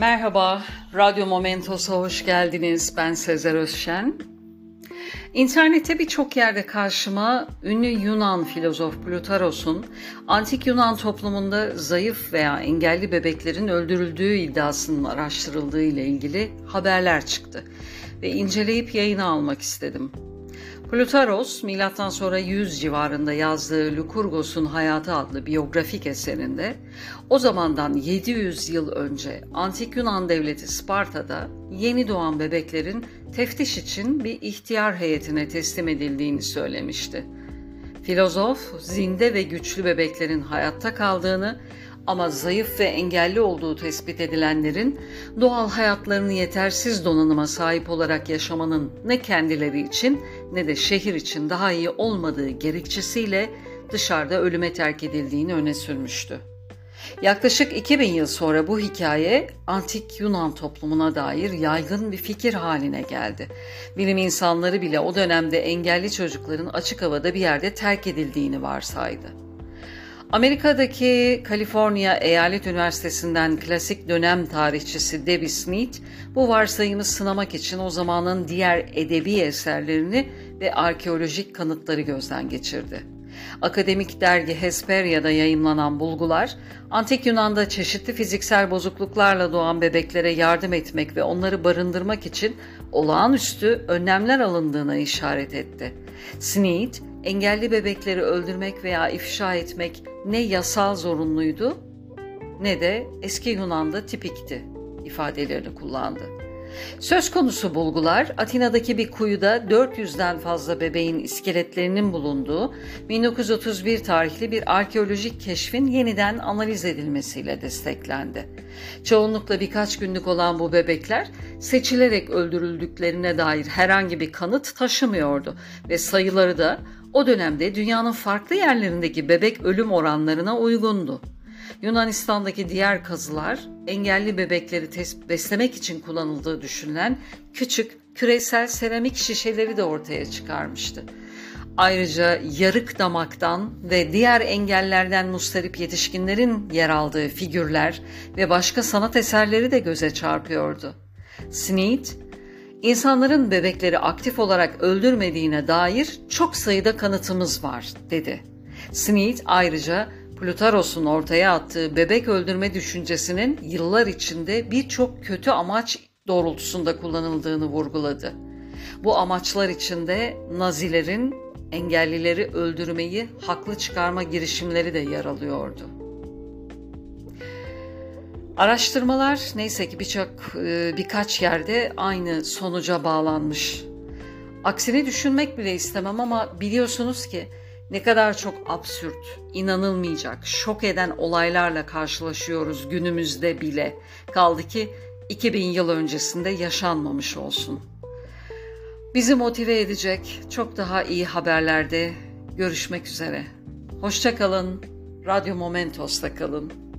Merhaba, Radyo Momentos'a hoş geldiniz. Ben Sezer Özşen. İnternette birçok yerde karşıma ünlü Yunan filozof Plutaros'un antik Yunan toplumunda zayıf veya engelli bebeklerin öldürüldüğü iddiasının araştırıldığı ile ilgili haberler çıktı ve inceleyip yayına almak istedim. Plutaros, milattan sonra 100 civarında yazdığı Lukurgos'un Hayatı adlı biyografik eserinde o zamandan 700 yıl önce Antik Yunan devleti Sparta'da yeni doğan bebeklerin teftiş için bir ihtiyar heyetine teslim edildiğini söylemişti. Filozof, zinde ve güçlü bebeklerin hayatta kaldığını ama zayıf ve engelli olduğu tespit edilenlerin doğal hayatlarını yetersiz donanıma sahip olarak yaşamanın ne kendileri için ne de şehir için daha iyi olmadığı gerekçesiyle dışarıda ölüme terk edildiğini öne sürmüştü. Yaklaşık 2000 yıl sonra bu hikaye antik Yunan toplumuna dair yaygın bir fikir haline geldi. Bilim insanları bile o dönemde engelli çocukların açık havada bir yerde terk edildiğini varsaydı. Amerika'daki Kaliforniya Eyalet Üniversitesi'nden klasik dönem tarihçisi Debbie Smith bu varsayımı sınamak için o zamanın diğer edebi eserlerini ve arkeolojik kanıtları gözden geçirdi. Akademik dergi Hesperia'da yayımlanan bulgular, Antik Yunan'da çeşitli fiziksel bozukluklarla doğan bebeklere yardım etmek ve onları barındırmak için olağanüstü önlemler alındığına işaret etti. Smith, engelli bebekleri öldürmek veya ifşa etmek ne yasal zorunluydu ne de eski Yunan'da tipikti ifadelerini kullandı. Söz konusu bulgular Atina'daki bir kuyuda 400'den fazla bebeğin iskeletlerinin bulunduğu 1931 tarihli bir arkeolojik keşfin yeniden analiz edilmesiyle desteklendi. Çoğunlukla birkaç günlük olan bu bebekler seçilerek öldürüldüklerine dair herhangi bir kanıt taşımıyordu ve sayıları da o dönemde dünyanın farklı yerlerindeki bebek ölüm oranlarına uygundu. Yunanistan'daki diğer kazılar engelli bebekleri beslemek için kullanıldığı düşünülen küçük küresel seramik şişeleri de ortaya çıkarmıştı. Ayrıca yarık damaktan ve diğer engellerden mustarip yetişkinlerin yer aldığı figürler ve başka sanat eserleri de göze çarpıyordu. Smith, İnsanların bebekleri aktif olarak öldürmediğine dair çok sayıda kanıtımız var, dedi. Smith ayrıca Plutaros'un ortaya attığı bebek öldürme düşüncesinin yıllar içinde birçok kötü amaç doğrultusunda kullanıldığını vurguladı. Bu amaçlar içinde Nazilerin engellileri öldürmeyi haklı çıkarma girişimleri de yer alıyordu. Araştırmalar neyse ki birçok e, birkaç yerde aynı sonuca bağlanmış. Aksini düşünmek bile istemem ama biliyorsunuz ki ne kadar çok absürt, inanılmayacak, şok eden olaylarla karşılaşıyoruz günümüzde bile. Kaldı ki 2000 yıl öncesinde yaşanmamış olsun. Bizi motive edecek çok daha iyi haberlerde görüşmek üzere. Hoşçakalın, Radyo Momentos'ta kalın.